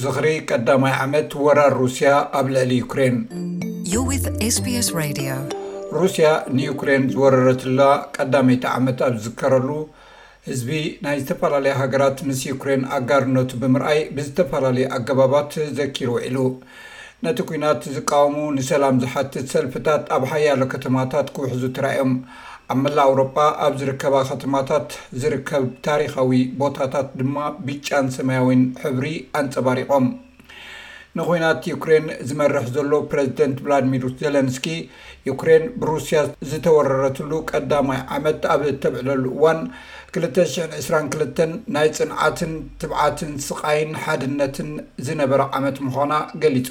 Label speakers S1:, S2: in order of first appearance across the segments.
S1: ዝኽሪ ቀዳማይ ዓመት ወራር ሩስያ ኣብ ልዕሊ ዩክሬን።
S2: You're with SBS Radio.
S1: ሩስያ ንዩክሬን ዝወረረትላ ቀዳመይቲ ዓመት ኣብ ዝዝከረሉ፣ ህዝቢ ናይ ዝተፈላለያ ሃገራት ምስ ዩክሬን ኣጋርነቱ ብምርኣይ ብዝተፈላለዩ ኣገባባት ዘኪሩ ውዒሉ። ነቲ ኲናት ዝቃወሙ ንሰላም ዝሓትት ሰልፍታት ኣብ ሓያሎ ከተማታት ክውሕዙ ተራእዮም። ኣብ መላእ ኣውሮጳ ኣብ ዝርከባ ከተማታት ዝርከብ ታሪኻዊ ቦታታት ድማ ብጫን ሰማያዊን ሕብሪ ኣንጸባሪቖም። ንኲናት ዩክሬን ዝመርሕ ዘሎ ፕረዚደንት ቭላድሚር ዘለንስኪ፣ ዩክሬን ብሩስያ ዝተወረረትሉ ቀዳማይ ዓመት ኣብ እተብዕለሉ እዋን፣ ክልተ ሽሕን ዕስራን ክልተን ናይ ጽንዓትን ትብዓትን ስቓይን ሓድነትን ዝነበራ ዓመት ምዃና ገሊጹ።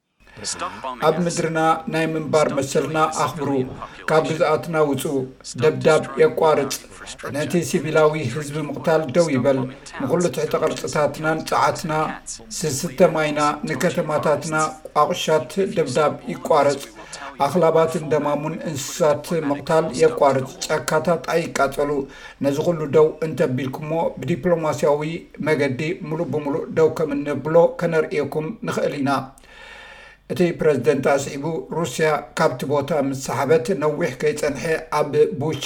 S1: ኣብ ምድርና ናይ ምንባር መሰልና ኣኽብሩ፣ ካብ ግዝኣትና ውጹ፣ ደብዳብ የቋርጽ፣ ነቲ ሲቪላዊ ህዝቢ ምቕታል ደው ይበል፣ ንኹሉ ትሕተ ቅርጽታትናን ጸዓትና፣ ስስተ ማይና፣ ንከተማታትና ቋቑሻት ደብዳብ ይቋረጽ፣ ኣኽላባትን ደማሙን እንስሳት ምቕታል የቋርጽ፣ ጫካታት ኣይቃጸሉ፣ ነዚ ኩሉ ደው እንተቢልኩሞ ብዲፕሎማስያዊ መገዲ ሙሉእ ብሙሉእ ደው ከምእነብሎ ከነርእየኩም ንኽእል ኢና። እቲ ፕረዚደንት ኣስዒቡ፣ ሩስያ ካብቲ ቦታ ምስ ሰሓበት ነዊሕ ከይጸንሐ ኣብ ቡቻ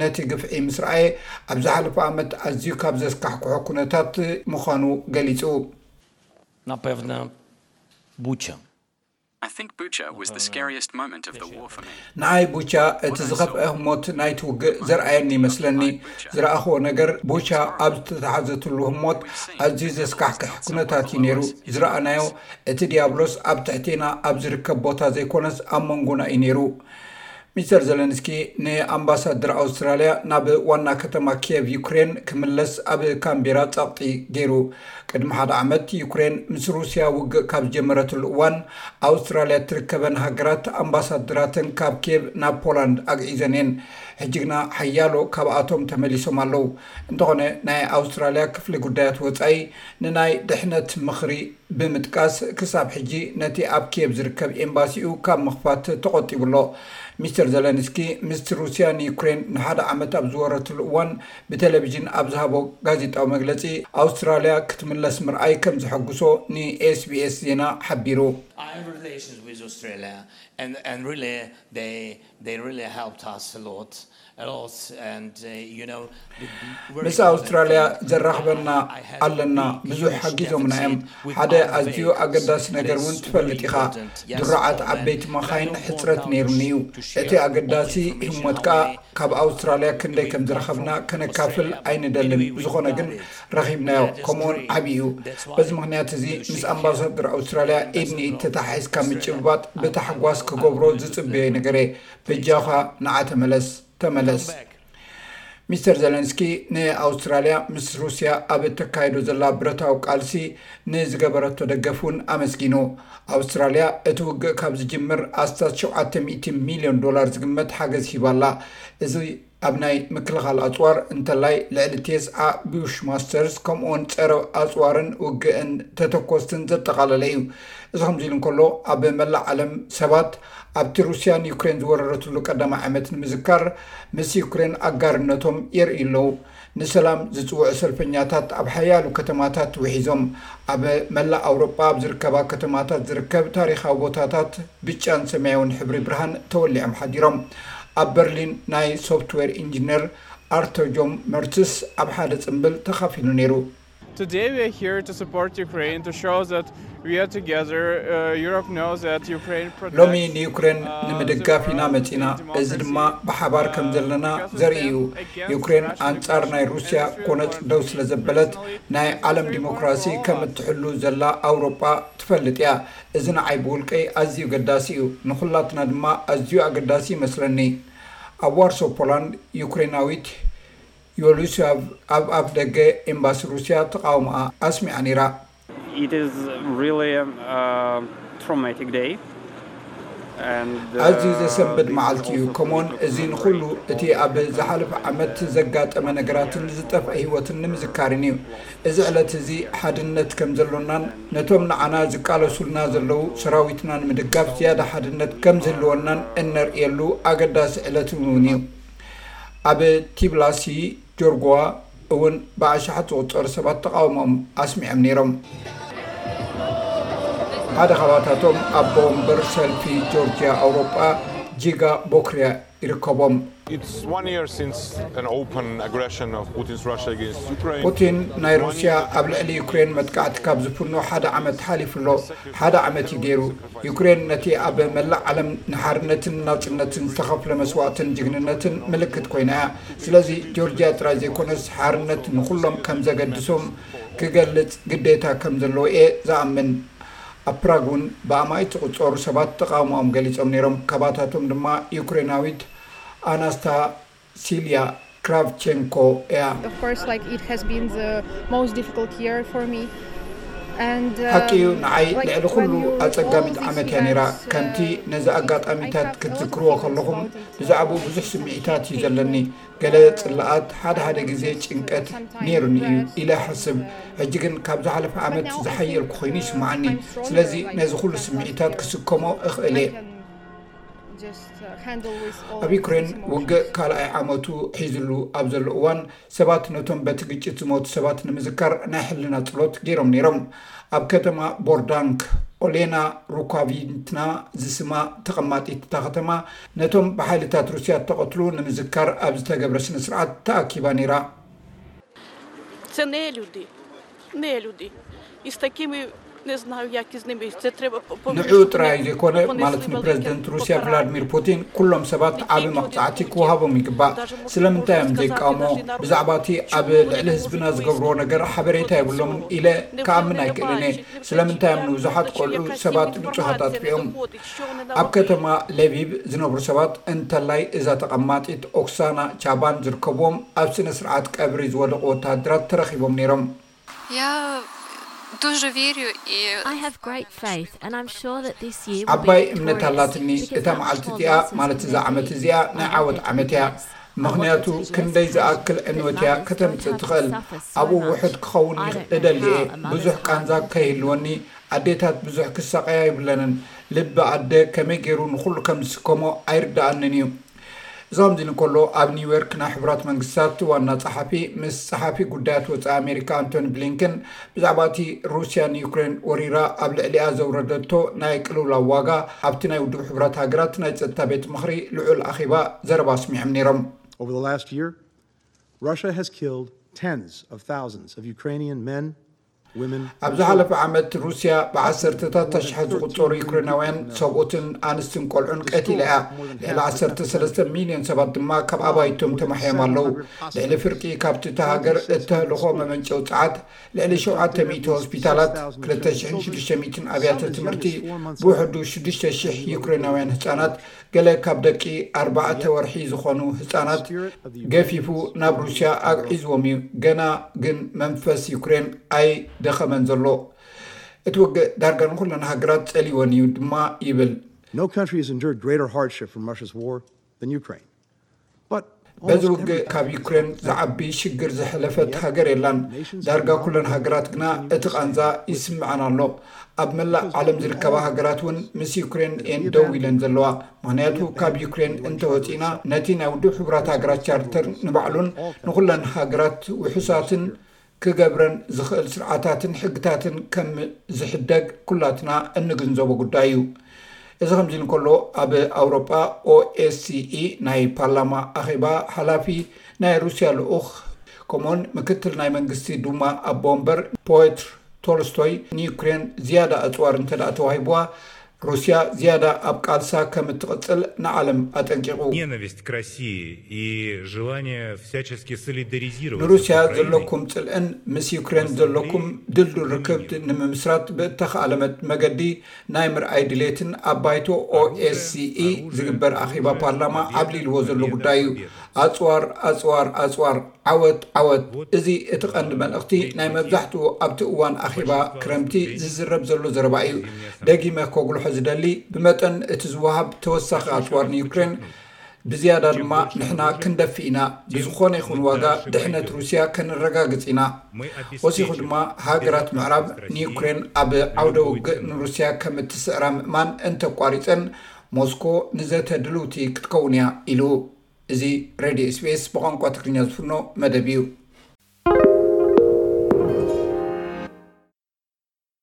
S1: ነቲ ግፍዒ ምስ ረኣየ ኣብ ዝሓለፈ ዓመት ኣዝዩ ካብ ዘስካሕክሖ ኩነታት ምዃኑ ገሊጹ። ንኣይ ቡቻ እቲ ዝኸፍኣ ህሞት ናይቲ ውግእ ዘርኣየኒ ይመስለኒ። ዝረኣኹዎ ነገር ቡቻ ኣብ ዝተታሕዘትሉ ህሞት ኣዝዩ ዘስካሕክሕ ኩነታት እዩ ነይሩ። ዝረኣናዮ እቲ ድያብሎስ ኣብ ትሕቴና ኣብ ዝርከብ ቦታ ዘይኮነስ ኣብ መንጎና እዩ ነይሩ። ሚስተር ዘለንስኪ ንኣምባሳደር ኣውስትራልያ ናብ ዋና ከተማ ኪየቭ ዩክሬን ክምለስ ኣብ ካንቤራ ጸቕጢ ገይሩ። ቅድሚ ሓደ ዓመት ዩክሬን ምስ ሩስያ ውግእ ካብ ዝጀመረትሉ እዋን ኣውስትራልያ እትርከበን ሃገራት ኣምባሳደራተን ካብ ኪየቭ ናብ ፖላንድ ኣግዒዘን እየን። ሕጂ ግና ሓያሎ ካብኣቶም ተመሊሶም ኣለዉ። እንተኾነ ናይ ኣውስትራልያ ክፍሊ ጉዳያት ወጻኢ ንናይ ድሕነት ምኽሪ ብምጥቃስ ክሳብ ሕጂ ነቲ ኣብ ኪየቭ ዝርከብ ኤምባሲኡ ካብ ምኽፋት ተቖጢቡ ኣሎ። ሚስተር ዘለንስኪ ምስቲ ሩስያ ንዩክሬን ንሓደ ዓመት ኣብ ዝወረትሉ እዋን ብተለቪዥን ኣብ ዝሃቦ ጋዜጣዊ መግለጺ ኣውስትራልያ ክትምለስ ምርኣይ ከም ዘሐጉሶ ንኤስቢኤስ ዜና ሓቢሩ። ምስ ኣውስትራልያ ዘራኽበና ኣለና ብዙሕ ሓጊዞምና እዮም ሓደ ኣዝዩ ኣገዳሲ ነገር እውን ትፈልጥ ኢኻ ድሩዓት ዓበይቲ መኻይን ሕፅረት ነይሩኒ እዩ እቲ ኣገዳሲ ህሞት ከዓ ካብ ኣውስትራልያ ክንደይ ከም ዝረኸብና ከነካፍል ኣይንደልን ዝኾነ ግን ረኺብናዮ ከምኡውን ዓብዪ እዩ በዚ ምክንያት እዚ ምስ ኣምባሳደር ኣውስትራልያ ኢድ ንኢድ ተተሓሒዝካ ምጭብባጥ ብታሕጓስ ክገብሮ ዝፅበዮ ነገር እየ በጃኻ ንዓ ተመለስ ተመለስ። ሚስተር ዘለንስኪ ንኣውስትራልያ ምስ ሩስያ ኣብ እተካይዶ ዘላ ብረታዊ ቃልሲ ንዝገበረቶ ደገፍ እውን ኣመስጊኑ። ኣውስትራልያ እቲ ውግእ ካብ ዝጅምር ኣስታት ሸውዓተ ሚእቲ ሚልዮን ዶላር ዝግመት ሓገዝ ሂባ ኣላ። እዚ ኣብ ናይ ምክልኻል ኣጽዋር፣ እንተላይ ልዕሊ ቴስዓ ቡሽማስተርስ ከምኡ'ውን ጸረ ኣጽዋርን ውግእን ተተኮስትን ዘጠቓለለ እዩ። እዚ ከምዚ ኢሉ እንከሎ፣ ኣብ መላእ ዓለም ሰባት ኣብቲ ሩስያ ንዩክሬን ዝወረረትሉ ቀዳማይ ዓመት ንምዝካር ምስ ዩክሬን ኣጋርነቶም የርእዩ ኣለዉ። ንሰላም ዝጽውዑ ሰልፈኛታት ኣብ ሓያሎ ከተማታት ውሒዞም ኣብ መላእ ኣውሮጳ ኣብ ዝርከባ ከተማታት ዝርከብ ታሪኻዊ ቦታታት ብጫን ሰማያውን ሕብሪ ብርሃን ተወሊዖም ሓዲሮም። ኣብ በርሊን ናይ ሶፍትዌር ኢንጂነር ኣርተርጆም መርትስ ኣብ ሓደ ጽምብል ተኻፊሉ ነይሩ።
S3: Today we are here to support Ukraine to show that we are together. Uh, Europe knows that Ukraine protects.
S1: ሎሚ ንዩክሬን uh, ንምድጋፍ ኢና መጺና እዚ ድማ ብሓባር ከም uh, ዘለና ዘርኢ እዩ ዩክሬን ኣንጻር ናይ ሩስያ ጎነጽ ደው ስለ ዘበለት ናይ ዓለም ዲሞክራሲ ከም እትሕሉ ዘላ ኣውሮጳ ትፈልጥ እያ እዚ ንዓይ ብውልቀይ ኣዝዩ ገዳሲ እዩ ንዅላትና ድማ ኣዝዩ ኣገዳሲ ይመስለኒ ኣብ ዋርሶ ፖላንድ ዩክሬናዊት ዮሉስያቭ ኣብ ኣፍደገ ኤምባሲ ሩስያ ተቓውሞኣ ኣስሚዓ ነይራ። ኣዝዩ ዘሰንብድ መዓልቲ እዩ፣ ከምኡውን እዚ ንዅሉ እቲ ኣብ ዝሓለፈ ዓመት ዘጋጠመ ነገራትን ዝጠፍአ ህይወትን ንምዝካርን እዩ። እዚ ዕለት እዚ ሓድነት ከም ዘሎናን ነቶም ንዓና ዝቃለሱልና ዘለዉ ሰራዊትና ንምድጋፍ ዝያዳ ሓድነት ከም ዝህልወናን እነርእየሉ ኣገዳሲ ዕለትን'ውን እዩ። ኣብ ቲብላሲ፣ ጆርጎዋ፣ እውን ብኣሽሓት ዝቑጸሩ ሰባት ተቓውሞኦም ኣስሚዖም ነይሮም። ሓደ ካባታቶም ኣቦ ወንበር ሰልፊ ጆርጅያ ኣውሮጳ ጂጋ ቦክርያ ይርከቦም። ፑቲን ናይ ሩስያ ኣብ ልዕሊ ዩክሬን መጥቃዕቲ ካብ ዝፍኑ ሓደ ዓመት ሓሊፉ ኣሎ። ሓደ ዓመት እዩ ገይሩ። ዩክሬን ነቲ ኣብ መላእ ዓለም ንሓርነትን ናጽነትን ዝተኸፍለ መስዋእትን ጅግንነትን ምልክት ኮይና እያ። ስለዚ ጆርጅያ ጥራይ ዘይኮነስ ሓርነት ንኹሎም ከም ዘገድሶም ክገልጽ ግዴታ ከም ዘለዎ እየ ዝኣምን። ኣብ ፕራግ እውን ብኣማኢት ዝቑጸሩ ሰባት ተቓውሞኦም ገሊጾም ነይሮም፣ ካባታቶም ድማ ዩክሬናዊት ኣናስታ ሲልያ ክራቭቸንኮ እያ። ሓቂ እዩ፣ ንዓይ ልዕሊ ዅሉ ኣጸጋሚት ዓመት እያ ነይራ። ከምቲ ነዚ ኣጋጣሚታት ክትዝክርዎ ከለኹም ብዛዕባኡ ብዙሕ ስምዒታት እዩ ዘለኒ። ገለ ጽለኣት፣ ሓደ ሓደ ግዜ ጭንቀት ነይሩኒ እዩ ኢለ እሓስብ። ሕጂ ግን ካብ ዝሓለፈ ዓመት ዝሓየልኩ ዀይኑ ይስምዓኒ፣ ስለዚ ነዚ ዅሉ ስምዒታት ክስከሞ እኽእል እየ። ኣብ ዩክሬን ውግእ ካልኣይ ዓመቱ ሒዝሉ ኣብ ዘሎ እዋን ሰባት ነቶም በቲ ግጭት ዝሞቱ ሰባት ንምዝካር ናይ ሕልና ፀሎት ገይሮም ነይሮም። ኣብ ከተማ ቦርዳንክ ኦሌና ሩኳቪትና ዝስማ ተቐማጢት እታ ከተማ ነቶም ብሓይልታት ሩስያ እተቐትሉ ንምዝካር ኣብ ዝተገብረ ስነ ስርዓት ተኣኪባ ነይራ። ንዕኡ ጥራይ ዘይኮነ፣ ማለት ንፕረዚደንት ሩስያ ቭላድሚር ፑቲን፣ ኩሎም ሰባት ዓቢ መቕጻዕቲ ክወሃቦም ይግባእ። ስለምንታይ እዮም ዘይቃወምዎ? ብዛዕባ እቲ ኣብ ልዕሊ ህዝብና ዝገብርዎ ነገር ሓበሬታ የብሎምን ኢለ ክኣምን ኣይክእልን እየ። ስለምንታይ እዮም ንብዙሓት ቈልዑ፣ ሰባት ንጹሃት ኣጥፊኦም? ኣብ ከተማ ለቪቭ ዝነብሩ ሰባት እንተላይ እዛ ተቐማጢት ኦክሳና ቻባን ዝርከብዎም ኣብ ስነ ስርዓት ቀብሪ ዝወደቑ ወተሃደራት ተረኺቦም ነይሮም። ዓባይ እምነት ኣላትኒ፣ እታ መዓልቲ እቲኣ ማለት እዛ ዓመት እዚኣ ናይ ዓወት ዓመት እያ፣ ምኽንያቱ ክንደይ ዝኣክል ዕንወት እያ ከተምጽእ ትኽእል፣ ኣብኡ ውሑድ ክኸውን'የ እደሊ እየ፣ ብዙሕ ቃንዛ ከይህልወኒ፣ ኣዴታት ብዙሕ ክሳቀያ ይብለንን ልቢ ኣደ ከመይ ጌሩ ንኩሉ ከም ዝስከሞ ኣይርደኣንን እዩ እዛምዚ ንኮሎ ኣብ ኒውዮርክ ናይ ሕቡራት መንግስታት ዋና ጸሓፊ ምስ ጸሓፊ ጉዳያት ወጻኢ ኣሜሪካ ኣንቶኒ ብሊንክን ብዛዕባ እቲ ሩስያ ንዩክሬን ወሪራ ኣብ ልዕሊኣ ዘውረደቶ ናይ ቅልውላው ዋጋ ኣብቲ ናይ ውድብ ሕቡራት ሃገራት ናይ ጸጥታ ቤት ምኽሪ ልዑል ኣኼባ ዘረባ ኣስሚዖም ነይሮም
S4: Over the last year, Russia has killed tens of thousands of Ukrainian men,
S1: ኣብ ዝሓለፈ ዓመት ሩስያ ብዓሰርተታት ኣሽሓት ዝቝጸሩ ዩክሬናውያን ሰብኡትን ኣንስትን ቈልዑን ቀቲላ እያ። ልዕሊ ዓሰርተ ሰለስተ ሚልዮን ሰባት ድማ ካብ ኣባይቶም ተማሕዮም ኣለዉ። ልዕሊ ፍርቂ ካብቲ እታ ሃገር እተህልኾ መመንጨዊ ጸዓት፣ ልዕሊ ሸውዓተ ሚእቲ ሆስፒታላት፣ ክልተ ሽሕን ሽዱሽተ ሚእትን ኣብያተ ትምህርቲ፣ ብውሕዱ ሽዱሽተ ሽሕ ዩክሬናውያን ህጻናት ገለ ካብ ደቂ ኣርባዕተ ወርሒ ዝኾኑ ህጻናት ገፊፉ ናብ ሩስያ ኣግዒዝዎም እዩ፣ ገና ግን መንፈስ ዩክሬን ኣይደኸመን ዘሎ። እቲ ውግእ ዳርጋ ንኹለን ሃገራት ጸልይወን እዩ ድማ ይብል። በዚ ውግእ ካብ ዩክሬን ዝዓቢ ሽግር ዝሐለፈት ሃገር የላን ዳርጋ ኩለን ሃገራት ግና እቲ ቃንዛ ይስምዐን ኣሎ ኣብ መላእ ዓለም ዝርከባ ሃገራት እውን ምስ ዩክሬን እየን ደው ኢለን ዘለዋ ምክንያቱ ካብ ዩክሬን እንተወፂእና ነቲ ናይ ውድብ ሕቡራት ሃገራት ቻርተር ንባዕሉን ንኩለን ሃገራት ውሑሳትን ክገብረን ዝኽእል ስርዓታትን ሕግታትን ከም ዝሕደግ ኩላትና እንግንዘቦ ጉዳይ እዩ። እዚ ከምዚ ኢሉ እንከሎ ኣብ ኣውሮጳ OSCE ናይ ፓርላማ ኣኼባ ሓላፊ ናይ ሩስያ ልኡኽ ከምኡውን ምክትል ናይ መንግስቲ ዱማ ኣቦ ወንበር ፖትር ቶልስቶይ ንዩክሬን ዝያዳ ኣጽዋር እንተድኣ ተዋሂቡዋ ሩስያ ዝያዳ ኣብ ቃልሳ ከም እትቕጽል ንዓለም ኣጠንቂቑ። Nienawiść k Rosii i żelanie wsiaczewskie solidaryzirować się z ንሩስያ Ukrainej. ዘለኩም ጽልእን ምስ ዩክሬን ዘለኩም ድልዱል ርክብት ንምምስራት ብእተኻእለ መጥ መገዲ ናይ ምርኣይ ድሌትን ኣብ ባይቶ OSCE ዝግበር ኣኼባ ፓርላማ ዓብሊልዎ ዘሎ ጉዳይ እዩ። ኣጽዋር! ኣጽዋር! ኣጽዋር! ዓወት ዓወት! እዚ እቲ ቀንዲ መልእኽቲ ናይ መብዛሕትኡ ኣብቲ እዋን ኣኼባ ክረምቲ ዝዝረብ ዘሎ ዘረባ እዩ። ደጊመ ከጉልሖ ዝደሊ፣ ብመጠን እቲ ዝወሃብ ተወሳኺ ኣጽዋር ንዩክሬን፣ ብዝያዳ ድማ ንሕና ክንደፍእ ኢና፣ ብዝኾነ ይኹን ዋጋ ድሕነት ሩስያ ከንረጋግጽ ኢና። ወሲኹ ድማ ሃገራት ምዕራብ ንዩክሬን ኣብ ዓውደ ውግእ ንሩስያ ከም እትስዕራ ምእማን እንተቋሪጸን ሞስኮ ንዘተ ድልውቲ ክትከውን እያ ኢሉ። እዚ ሬድዮ ስቤስ ብቋንቋ ትግርኛ ዝፍኖ መደብ እዩ።